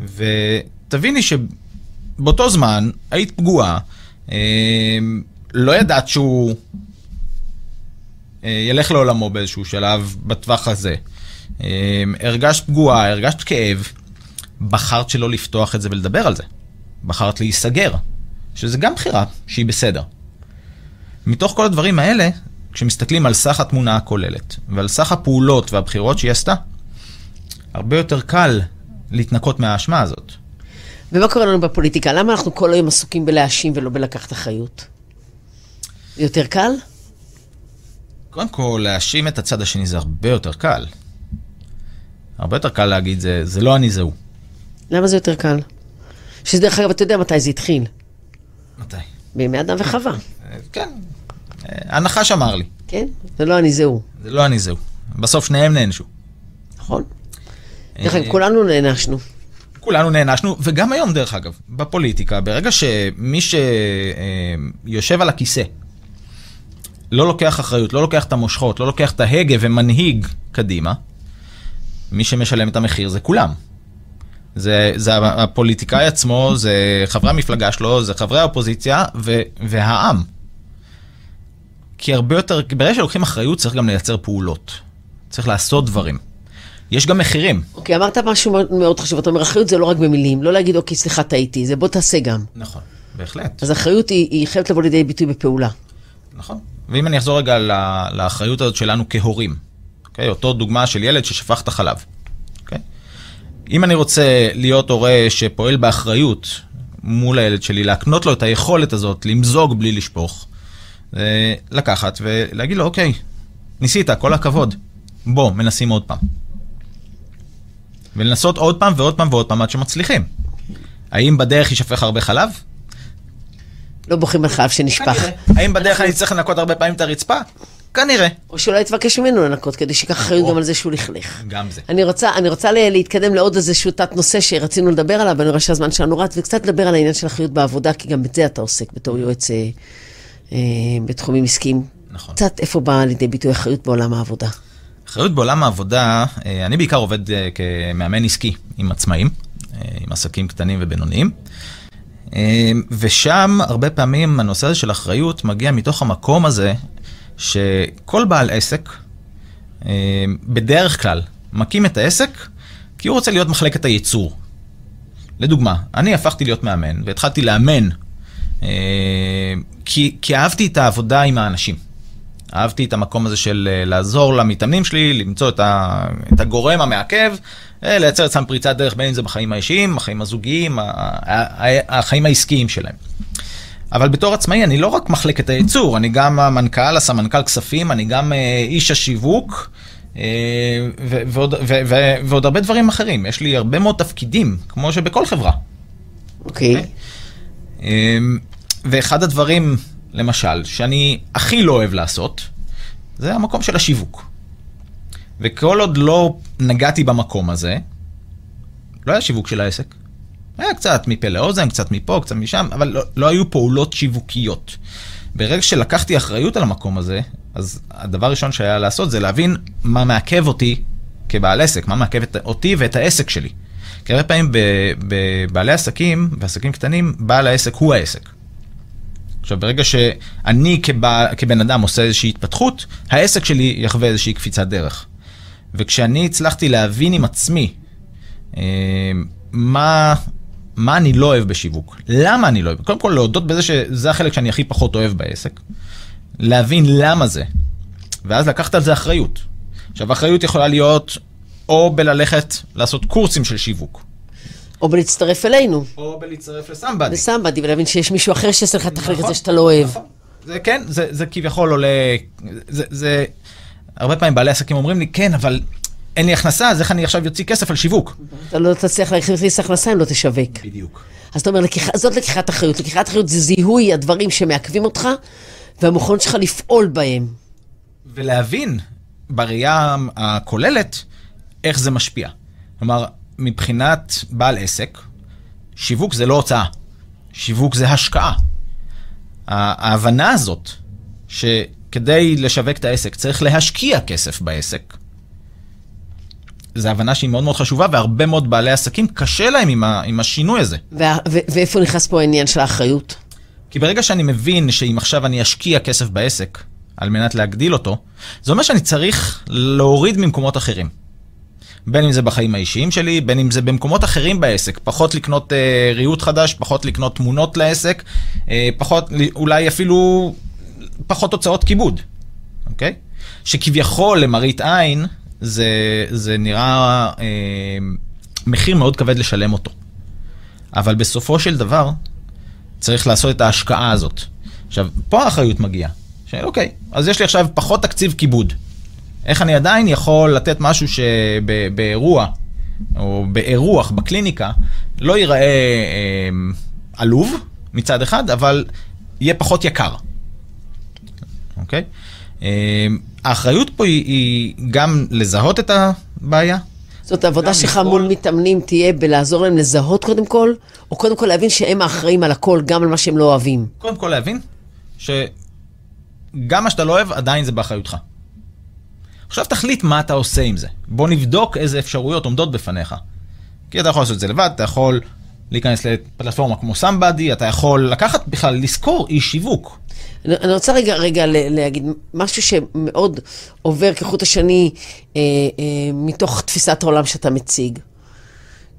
תביני שבאותו זמן היית פגועה, אה, לא ידעת שהוא אה, ילך לעולמו באיזשהו שלב בטווח הזה. אה, הרגשת פגועה, הרגשת כאב, בחרת שלא לפתוח את זה ולדבר על זה. בחרת להיסגר, שזה גם בחירה שהיא בסדר. מתוך כל הדברים האלה, כשמסתכלים על סך התמונה הכוללת ועל סך הפעולות והבחירות שהיא עשתה, הרבה יותר קל להתנקות מהאשמה הזאת. ומה קורה לנו בפוליטיקה? למה אנחנו כל היום עסוקים בלהאשים ולא בלקחת אחריות? יותר קל? קודם כל, להאשים את הצד השני זה הרבה יותר קל. הרבה יותר קל להגיד, זה, זה לא אני, זה הוא. למה זה יותר קל? שדרך אגב, אתה יודע מתי זה התחיל. מתי? בימי אדם וחווה. כן. הנחש אמר לי. כן? זה לא אני, זה הוא. זה לא אני, זה הוא. בסוף שניהם נענשו. נכון. דרך אגב, כולנו נענשנו. כולנו נענשנו, וגם היום דרך אגב, בפוליטיקה, ברגע שמי שיושב על הכיסא לא לוקח אחריות, לא לוקח את המושכות, לא לוקח את ההגה ומנהיג קדימה, מי שמשלם את המחיר זה כולם. זה, זה הפוליטיקאי עצמו, זה חברי המפלגה שלו, זה חברי האופוזיציה ו, והעם. כי הרבה יותר, ברגע שלוקחים אחריות צריך גם לייצר פעולות. צריך לעשות דברים. יש גם מחירים. אוקיי, אמרת משהו מאוד, חשוב. אתה אומר, אחריות זה לא רק במילים, לא להגיד, אוקיי, סליחה, טעיתי, זה בוא תעשה גם. נכון, בהחלט. אז אחריות היא, היא חייבת לבוא לידי ביטוי בפעולה. נכון. ואם אני אחזור רגע לאחריות הזאת שלנו כהורים, אוקיי? אותו דוגמה של ילד ששפך את החלב. אוקיי? אם אני רוצה להיות הורה שפועל באחריות מול הילד שלי, להקנות לו את היכולת הזאת למזוג בלי לשפוך, לקחת ולהגיד לו, אוקיי, ניסית, כל הכבוד, בוא, מנסים עוד פעם. ולנסות עוד פעם ועוד פעם ועוד פעם עד שמצליחים. האם בדרך יישפך הרבה חלב? לא בוכים על חלב שנשפך. האם בדרך אני צריך לנקות הרבה פעמים את הרצפה? כנראה. או שאולי תבקש ממנו לנקות, כדי שיקח אחריות גם על זה שהוא לכלך. גם זה. אני רוצה, אני רוצה להתקדם לעוד איזשהו תת נושא שרצינו לדבר עליו, ואני רואה שהזמן שלנו רץ, וקצת לדבר על העניין של אחריות בעבודה, כי גם בזה אתה עוסק בתור יועץ אה, אה, בתחומים עסקיים. נכון. קצת איפה באה לידי ביטוי אחריות בעולם העבודה. אחריות בעולם העבודה, אה, אני בעיקר עובד אה, כמאמן עסקי עם עצמאים, אה, עם עסקים קטנים ובינוניים. ושם הרבה פעמים הנושא הזה של אחריות מגיע מתוך המקום הזה שכל בעל עסק, בדרך כלל, מקים את העסק כי הוא רוצה להיות מחלקת הייצור. לדוגמה, אני הפכתי להיות מאמן והתחלתי לאמן כי, כי אהבתי את העבודה עם האנשים. אהבתי את המקום הזה של אה, לעזור למתאמנים שלי, למצוא את, ה, את הגורם המעכב, אה, לייצר אצלם פריצת דרך, בין אם זה בחיים האישיים, החיים הזוגיים, החיים העסקיים שלהם. אבל בתור עצמאי אני לא רק מחלקת הייצור, אני גם המנכ"ל, הסמנכ"ל כספים, אני גם אה, איש השיווק. ועוד, ועוד הרבה דברים אחרים. יש לי הרבה מאוד תפקידים, כמו שבכל חברה. אוקיי. Okay. Okay? ואחד הדברים למשל, שאני הכי לא אוהב לעשות, זה המקום של השיווק. וכל עוד לא נגעתי במקום הזה, לא היה שיווק של העסק. היה קצת מפה לאוזן, קצת מפה, קצת משם, אבל לא, לא היו פעולות שיווקיות. ברגע שלקחתי אחריות על המקום הזה, אז הדבר הראשון שהיה לעשות זה להבין מה מעכב אותי כבעל עסק, מה מעכב אותי ואת העסק שלי. כי הרבה פעמים בבעלי עסקים, ועסקים קטנים, בעל העסק הוא העסק. עכשיו, ברגע שאני כבע, כבן אדם עושה איזושהי התפתחות, העסק שלי יחווה איזושהי קפיצת דרך. וכשאני הצלחתי להבין עם עצמי אה, מה, מה אני לא אוהב בשיווק, למה אני לא אוהב, קודם כל להודות בזה שזה החלק שאני הכי פחות אוהב בעסק, להבין למה זה, ואז לקחת על זה אחריות. עכשיו, אחריות יכולה להיות או בללכת לעשות קורסים של שיווק. או בלהצטרף אלינו. או בלהצטרף לסמבדי. לסמבדי, ולהבין שיש מישהו אחר שיעשה לך את החלק הזה שאתה לא אוהב. נכון. זה כן, זה, זה כביכול עולה, זה, זה, הרבה פעמים בעלי עסקים אומרים לי, כן, אבל אין לי הכנסה, אז איך אני עכשיו יוציא כסף על שיווק? אתה לא תצליח להכניס הכנסה אם לא תשווק. בדיוק. אז אתה אומר, לקיח, זאת לקיחת אחריות. לקיחת אחריות זה זיהוי הדברים שמעכבים אותך, והמוכנות שלך לפעול בהם. ולהבין, בראייה הכוללת, איך זה משפיע. כלומר, מבחינת בעל עסק, שיווק זה לא הוצאה, שיווק זה השקעה. ההבנה הזאת, שכדי לשווק את העסק צריך להשקיע כסף בעסק, זו הבנה שהיא מאוד מאוד חשובה, והרבה מאוד בעלי עסקים קשה להם עם, ה, עם השינוי הזה. ואיפה נכנס פה העניין של האחריות? כי ברגע שאני מבין שאם עכשיו אני אשקיע כסף בעסק על מנת להגדיל אותו, זה אומר שאני צריך להוריד ממקומות אחרים. בין אם זה בחיים האישיים שלי, בין אם זה במקומות אחרים בעסק. פחות לקנות אה, ריהוט חדש, פחות לקנות תמונות לעסק, אה, פחות, אולי אפילו פחות הוצאות כיבוד, אוקיי? שכביכול למראית עין, זה, זה נראה אה, מחיר מאוד כבד לשלם אותו. אבל בסופו של דבר, צריך לעשות את ההשקעה הזאת. עכשיו, פה האחריות מגיעה. שאוקיי, אז יש לי עכשיו פחות תקציב כיבוד. איך אני עדיין יכול לתת משהו שבאירוע, או באירוח, בקליניקה, לא ייראה אה, עלוב מצד אחד, אבל יהיה פחות יקר. אוקיי? אה, האחריות פה היא, היא גם לזהות את הבעיה. זאת העבודה שלך מול מתאמנים תהיה בלעזור להם לזהות קודם כל, או קודם כל להבין שהם האחראים על הכל, גם על מה שהם לא אוהבים? קודם כל להבין שגם מה שאתה לא אוהב, עדיין זה באחריותך. עכשיו תחליט מה אתה עושה עם זה. בוא נבדוק איזה אפשרויות עומדות בפניך. כי אתה יכול לעשות את זה לבד, אתה יכול להיכנס לפלטפורמה כמו סמבדי, אתה יכול לקחת בכלל, לשכור איש שיווק. אני רוצה רגע, רגע להגיד משהו שמאוד עובר כחוט השני אה, אה, מתוך תפיסת העולם שאתה מציג.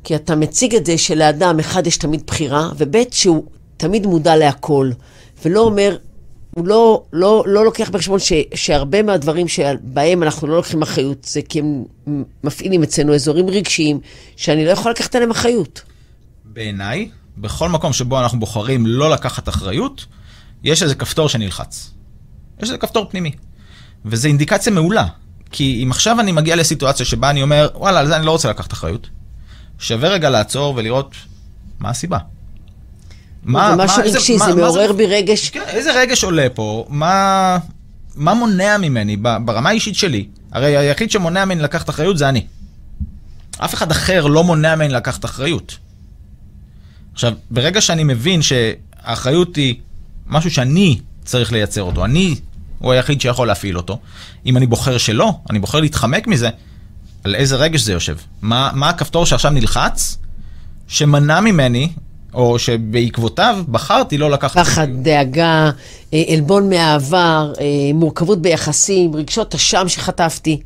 כי אתה מציג את זה שלאדם, אחד, יש תמיד בחירה, וב' שהוא תמיד מודע להכל, ולא אומר, הוא לא, לא, לא לוקח בחשבון ש, שהרבה מהדברים שבהם אנחנו לא לוקחים אחריות, זה כי הם מפעילים אצלנו אזורים רגשיים, שאני לא יכול לקחת עליהם אחריות. בעיניי, בכל מקום שבו אנחנו בוחרים לא לקחת אחריות, יש איזה כפתור שנלחץ. יש איזה כפתור פנימי. וזו אינדיקציה מעולה. כי אם עכשיו אני מגיע לסיטואציה שבה אני אומר, וואלה, על זה אני לא רוצה לקחת אחריות, שווה רגע לעצור ולראות מה הסיבה. מה, זה משהו רגשי, זה, זה מעורר בי רגש. כן, איזה רגש עולה פה? מה, מה מונע ממני ברמה האישית שלי? הרי היחיד שמונע ממני לקחת אחריות זה אני. אף אחד אחר לא מונע ממני לקחת אחריות. עכשיו, ברגע שאני מבין שהאחריות היא משהו שאני צריך לייצר אותו, אני הוא היחיד שיכול להפעיל אותו, אם אני בוחר שלא, אני בוחר להתחמק מזה, על איזה רגש זה יושב? מה, מה הכפתור שעכשיו נלחץ, שמנע ממני או שבעקבותיו בחרתי לא לקחת... פחד, דאגה, אה, עלבון מהעבר, אה, מורכבות ביחסים, רגשות אשם שחטפתי.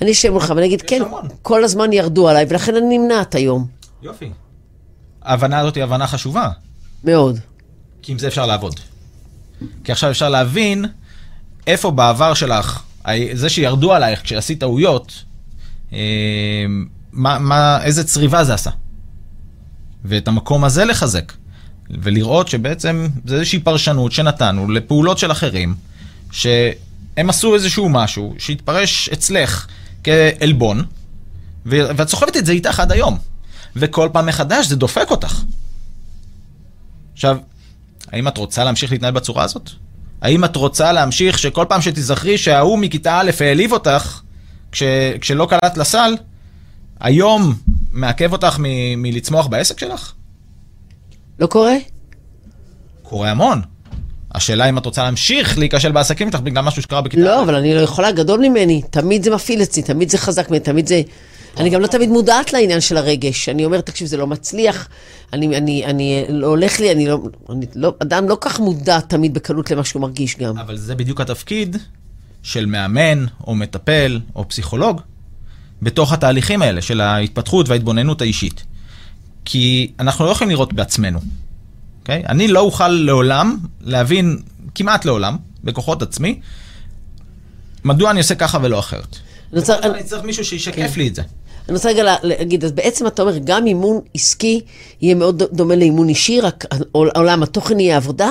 אני אשב מולך ואני אגיד, כן, המון. כל הזמן ירדו עליי, ולכן אני נמנעת היום. יופי. ההבנה הזאת היא הבנה חשובה. מאוד. כי עם זה אפשר לעבוד. כי עכשיו אפשר להבין איפה בעבר שלך, זה שירדו עלייך כשעשית טעויות, אה, מה, מה, איזה צריבה זה עשה. ואת המקום הזה לחזק. ולראות שבעצם זה איזושהי פרשנות שנתנו לפעולות של אחרים, שהם עשו איזשהו משהו שהתפרש אצלך כעלבון, ואת סוחבת את זה איתך עד היום. וכל פעם מחדש זה דופק אותך. עכשיו, האם את רוצה להמשיך להתנהל בצורה הזאת? האם את רוצה להמשיך שכל פעם שתיזכרי שההוא מכיתה א' העליב אותך, כש, כשלא קלט לסל, היום מעכב אותך מ, מלצמוח בעסק שלך? לא קורה? קורה המון. השאלה אם את רוצה להמשיך להיכשל בעסקים שלך בגלל משהו שקרה בכיתה. לא, אבל אני לא יכולה, גדול ממני. תמיד זה מפעיל אצלי, תמיד זה חזק ממני, תמיד זה... אני גם לא תמיד מודעת לעניין של הרגש. אני אומרת, תקשיב, זה לא מצליח, אני, אני, אני, לא הולך לי, אני לא, אני לא, אדם לא כך מודע תמיד בקלות למה שהוא מרגיש גם. אבל זה בדיוק התפקיד של מאמן, או מטפל, או פסיכולוג, בתוך התהליכים האלה של ההתפתחות וההתבוננות האישית. כי אנחנו לא יכולים לראות בעצמנו. Okay? אוקיי? אני לא אוכל לעולם להבין, כמעט לעולם, בכוחות עצמי, מדוע אני עושה ככה ולא אחרת. אני רוצה... אני צריך מישהו שישקף כן. לי את זה. אני רוצה רגע להגיד, אז בעצם אתה אומר, גם אימון עסקי יהיה מאוד דומה לאימון אישי, רק עולם התוכן יהיה עבודה?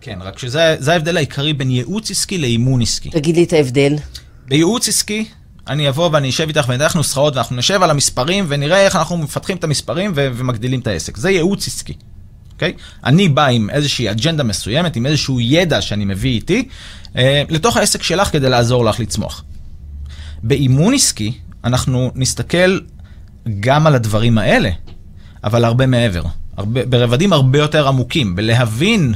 כן, רק שזה ההבדל העיקרי בין ייעוץ עסקי לאימון עסקי. תגיד לי את ההבדל. בייעוץ עסקי, אני אבוא ואני אשב איתך וניתן לך נוסחאות ואנחנו נשב על המספרים ונראה איך אנחנו מפתחים את המספרים ו- ומגדילים את העסק. זה ייעוץ עסקי. אוקיי? Okay? אני בא עם איזושהי אג'נדה מסוימת, עם איזשהו ידע שאני מביא איתי, אה, לתוך העסק שלך כדי לעזור לך לצמוח. באימון עסקי, אנחנו נסתכל גם על הדברים האלה, אבל הרבה מעבר. הרבה, ברבדים הרבה יותר עמוקים, בלהבין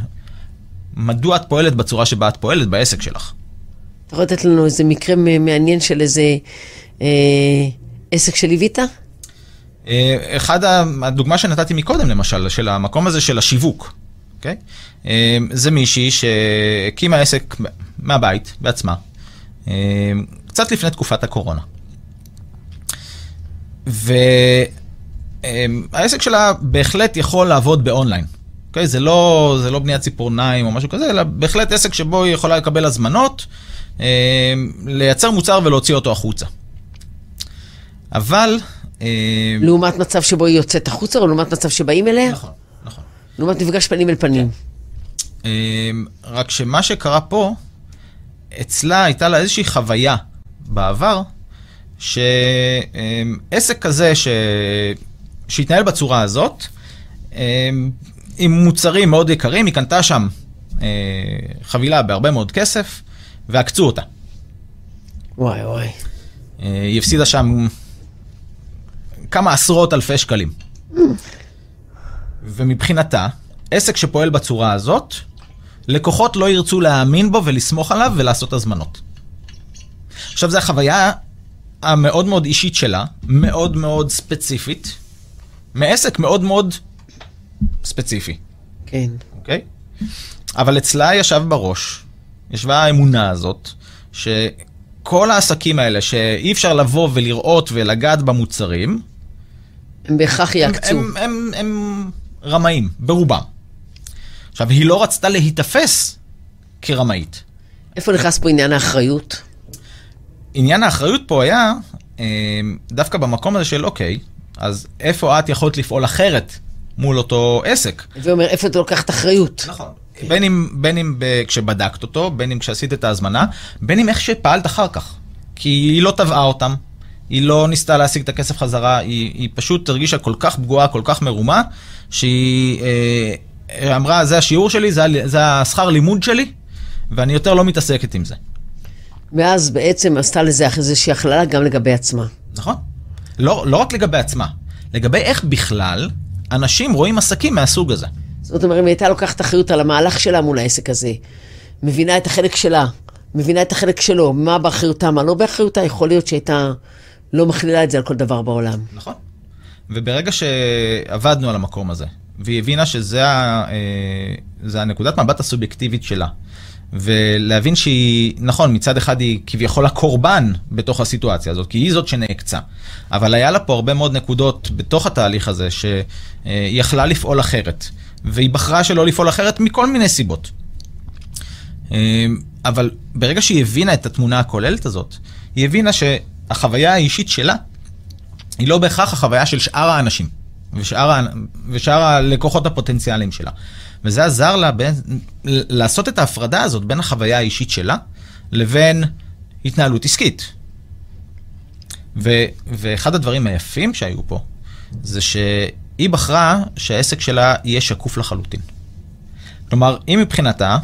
מדוע את פועלת בצורה שבה את פועלת בעסק שלך. אתה יכול לתת לנו איזה מקרה מעניין של איזה אה, עסק שליווית? אה, אחד, הדוגמה שנתתי מקודם למשל, של המקום הזה של השיווק, אוקיי? אה, זה מישהי שהקימה עסק מהבית, בעצמה, אה, קצת לפני תקופת הקורונה. והעסק שלה בהחלט יכול לעבוד באונליין. אוקיי? זה לא, זה לא בניית ציפורניים או משהו כזה, אלא בהחלט עסק שבו היא יכולה לקבל הזמנות, לייצר מוצר ולהוציא אותו החוצה. אבל אה, לעומת מצב שבו היא יוצאת החוצה, או לעומת מצב שבאים אליה? נכון, נכון. לעומת מפגש פנים אל פנים. כן. אה, רק שמה שקרה פה, אצלה הייתה לה איזושהי חוויה בעבר, שעסק כזה ש... שהתנהל בצורה הזאת, אה, עם מוצרים מאוד יקרים, היא קנתה שם חבילה בהרבה מאוד כסף, ועקצו אותה. וואי וואי. היא הפסידה שם כמה עשרות אלפי שקלים. ומבחינתה, עסק שפועל בצורה הזאת, לקוחות לא ירצו להאמין בו ולסמוך עליו ולעשות הזמנות. עכשיו, זו החוויה המאוד מאוד אישית שלה, מאוד מאוד ספציפית, מעסק מאוד מאוד ספציפי. כן. אוקיי? אבל אצלה ישב בראש, ישבה האמונה הזאת, שכל העסקים האלה שאי אפשר לבוא ולראות ולגעת במוצרים, הם בהכרח יעקצו. הם, הם, הם, הם רמאים, ברובם. עכשיו, היא לא רצתה להיתפס כרמאית. איפה נכנס פה עניין האחריות? עניין האחריות פה היה אה, דווקא במקום הזה של אוקיי, אז איפה את יכולת לפעול אחרת מול אותו עסק? ואומר, איפה אתה לוקחת אחריות? נכון. Okay. בין אם, בין אם ב, כשבדקת אותו, בין אם כשעשית את ההזמנה, בין אם איך שפעלת אחר כך. כי היא לא תבעה אותם, היא לא ניסתה להשיג את הכסף חזרה, היא, היא פשוט הרגישה כל כך פגועה, כל כך מרומה, שהיא אה, אמרה, זה השיעור שלי, זה, זה השכר לימוד שלי, ואני יותר לא מתעסקת עם זה. ואז בעצם עשתה לזה איזושהי הכללה גם לגבי עצמה. נכון. לא, לא רק לגבי עצמה, לגבי איך בכלל אנשים רואים עסקים מהסוג הזה. זאת אומרת, אם הייתה לוקחת אחריות על המהלך שלה מול העסק הזה, מבינה את החלק שלה, מבינה את החלק שלו, מה באחריותה, מה לא באחריותה, יכול להיות שהייתה לא מכלילה את זה על כל דבר בעולם. נכון. וברגע שעבדנו על המקום הזה, והיא הבינה שזה ה, אה, הנקודת מבט הסובייקטיבית שלה, ולהבין שהיא, נכון, מצד אחד היא כביכול הקורבן בתוך הסיטואציה הזאת, כי היא זאת שנעקצה. אבל היה לה פה הרבה מאוד נקודות בתוך התהליך הזה, שהיא יכלה לפעול אחרת. והיא בחרה שלא לפעול אחרת מכל מיני סיבות. אה, אבל ברגע שהיא הבינה את התמונה הכוללת הזאת, היא הבינה ש... החוויה האישית שלה היא לא בהכרח החוויה של שאר האנשים ושאר, ושאר הלקוחות הפוטנציאליים שלה. וזה עזר לה בין, לעשות את ההפרדה הזאת בין החוויה האישית שלה לבין התנהלות עסקית. ו, ואחד הדברים היפים שהיו פה, זה שהיא בחרה שהעסק שלה יהיה שקוף לחלוטין. כלומר, היא מבחינתה,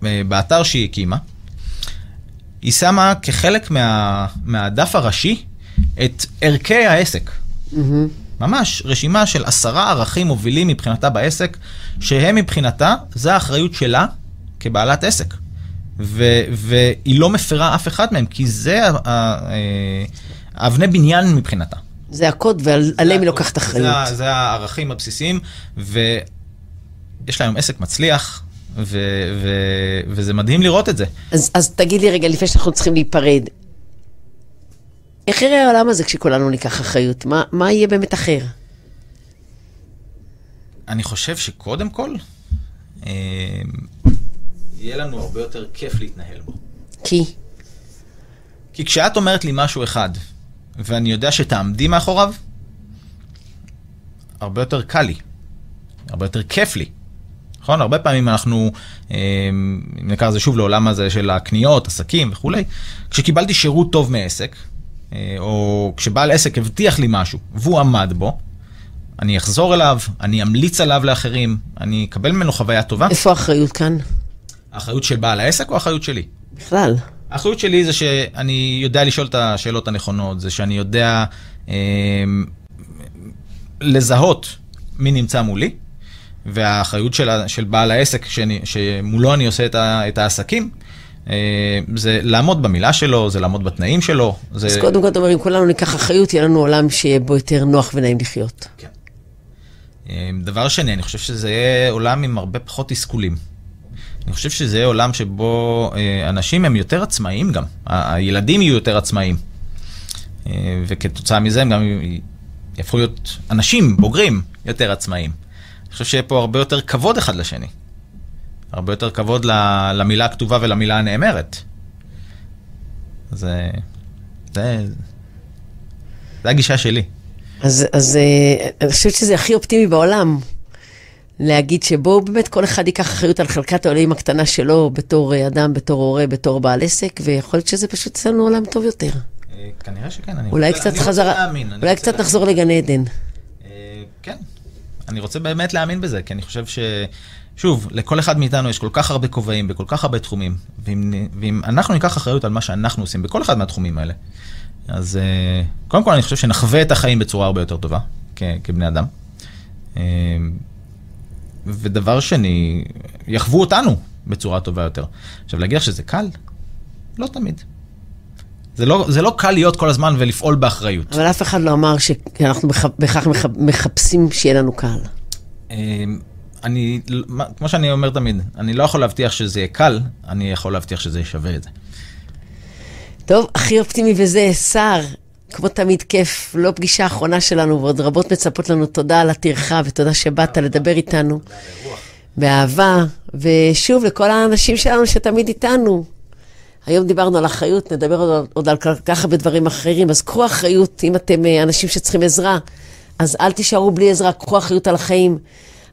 באתר שהיא הקימה, היא שמה כחלק מה, מהדף הראשי את ערכי העסק. ממש רשימה של עשרה ערכים מובילים מבחינתה בעסק, שהם מבחינתה, זה האחריות שלה כבעלת עסק. ו- והיא לא מפרה אף אחד מהם, כי זה ה- ה- אה, האבני בניין מבחינתה. זה הקוד, ועליהם היא לוקחת זה אחריות. ה- זה הערכים הבסיסיים, ויש לה היום עסק מצליח, ו- ו- וזה מדהים לראות את זה. אז, אז תגיד לי רגע, לפני שאנחנו צריכים להיפרד, איך יראה העולם הזה כשכולנו ניקח אחריות? מה, מה יהיה באמת אחר? אני חושב שקודם כל, אה, יהיה לנו הרבה יותר כיף להתנהל בו. כי, כי כשאת אומרת לי משהו אחד, ואני יודע שתעמדי מאחוריו, הרבה יותר קל לי, הרבה יותר כיף לי. נכון? הרבה פעמים אנחנו, אה, אם נקרא לזה שוב לעולם הזה של הקניות, עסקים וכולי, כשקיבלתי שירות טוב מעסק, אה, או כשבעל עסק הבטיח לי משהו, והוא עמד בו, אני אחזור אליו, אני אמליץ עליו לאחרים, אני אקבל ממנו חוויה טובה. איפה האחריות כאן? האחריות של בעל העסק או האחריות שלי? בכלל. האחריות שלי זה שאני יודע לשאול את השאלות הנכונות, זה שאני יודע אה, לזהות מי נמצא מולי, והאחריות של, של בעל העסק שאני, שמולו אני עושה את, ה, את העסקים, אה, זה לעמוד במילה שלו, זה לעמוד בתנאים שלו. זה... אז קודם כל אתה אומר, אם כולנו ניקח אחריות, יהיה לנו עולם שיהיה בו יותר נוח ונעים לחיות. כן. אה, דבר שני, אני חושב שזה יהיה עולם עם הרבה פחות תסכולים. אני חושב שזה יהיה עולם שבו אה, אנשים הם יותר עצמאיים גם. הילדים יהיו יותר עצמאיים. אה, וכתוצאה מזה הם גם יהפכו להיות אנשים בוגרים יותר עצמאיים. אני חושב שיהיה פה הרבה יותר כבוד אחד לשני. הרבה יותר כבוד למילה הכתובה ולמילה הנאמרת. זה... זה... זה הגישה שלי. אז, אז אה, אני חושבת שזה הכי אופטימי בעולם. להגיד שבואו באמת כל אחד ייקח אחריות על חלקת העולים הקטנה שלו בתור אה, אדם, בתור הורה, בתור בעל עסק, ויכול להיות שזה פשוט יצא לנו עולם טוב יותר. אה, כנראה שכן. אני אולי רוצה- קצת אני רוצה חזרה, להאמין, אני אולי רוצה קצת להאמין. נחזור לגן עדן. כן, אני רוצה באמת להאמין בזה, כי אני חושב ש... שוב, לכל אחד מאיתנו יש כל כך הרבה כובעים בכל כך הרבה תחומים, ואם, ואם אנחנו ניקח אחריות על מה שאנחנו עושים בכל אחד מהתחומים האלה, אז אה, קודם כל אני חושב שנחווה את החיים בצורה הרבה יותר טובה, כ- כבני אדם. אה, ודבר שני, יחוו אותנו בצורה טובה יותר. עכשיו, להגיד לך שזה קל? לא תמיד. זה לא, זה לא קל להיות כל הזמן ולפעול באחריות. אבל אף אחד לא אמר שאנחנו בכ- בהכרח מח- מחפשים שיהיה לנו קהל. אני, כמו שאני אומר תמיד, אני לא יכול להבטיח שזה יהיה קל, אני יכול להבטיח שזה ישווה את זה. טוב, הכי אופטימי וזה, שר, כמו תמיד כיף, לא פגישה אחרונה שלנו, ועוד רבות מצפות לנו תודה על הטרחה, ותודה שבאת לדבר איתנו. באהבה, ושוב, לכל האנשים שלנו שתמיד איתנו. היום דיברנו על אחריות, נדבר עוד, עוד על כל כך הרבה דברים אחרים, אז קחו אחריות, אם אתם אה, אנשים שצריכים עזרה, אז אל תישארו בלי עזרה, קחו אחריות על החיים.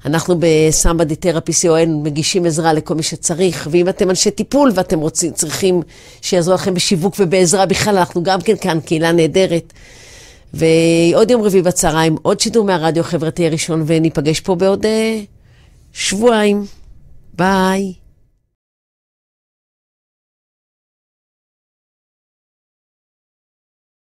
אנחנו בסמבדי תרפי co.il מגישים עזרה לכל מי שצריך, ואם אתם אנשי טיפול ואתם רוצים, צריכים שיעזרו לכם בשיווק ובעזרה בכלל, אנחנו גם כן כאן, קהילה נהדרת. ועוד יום רביעי בצהריים, עוד שידור מהרדיו החברתי הראשון, וניפגש פה בעוד אה, שבועיים. ביי.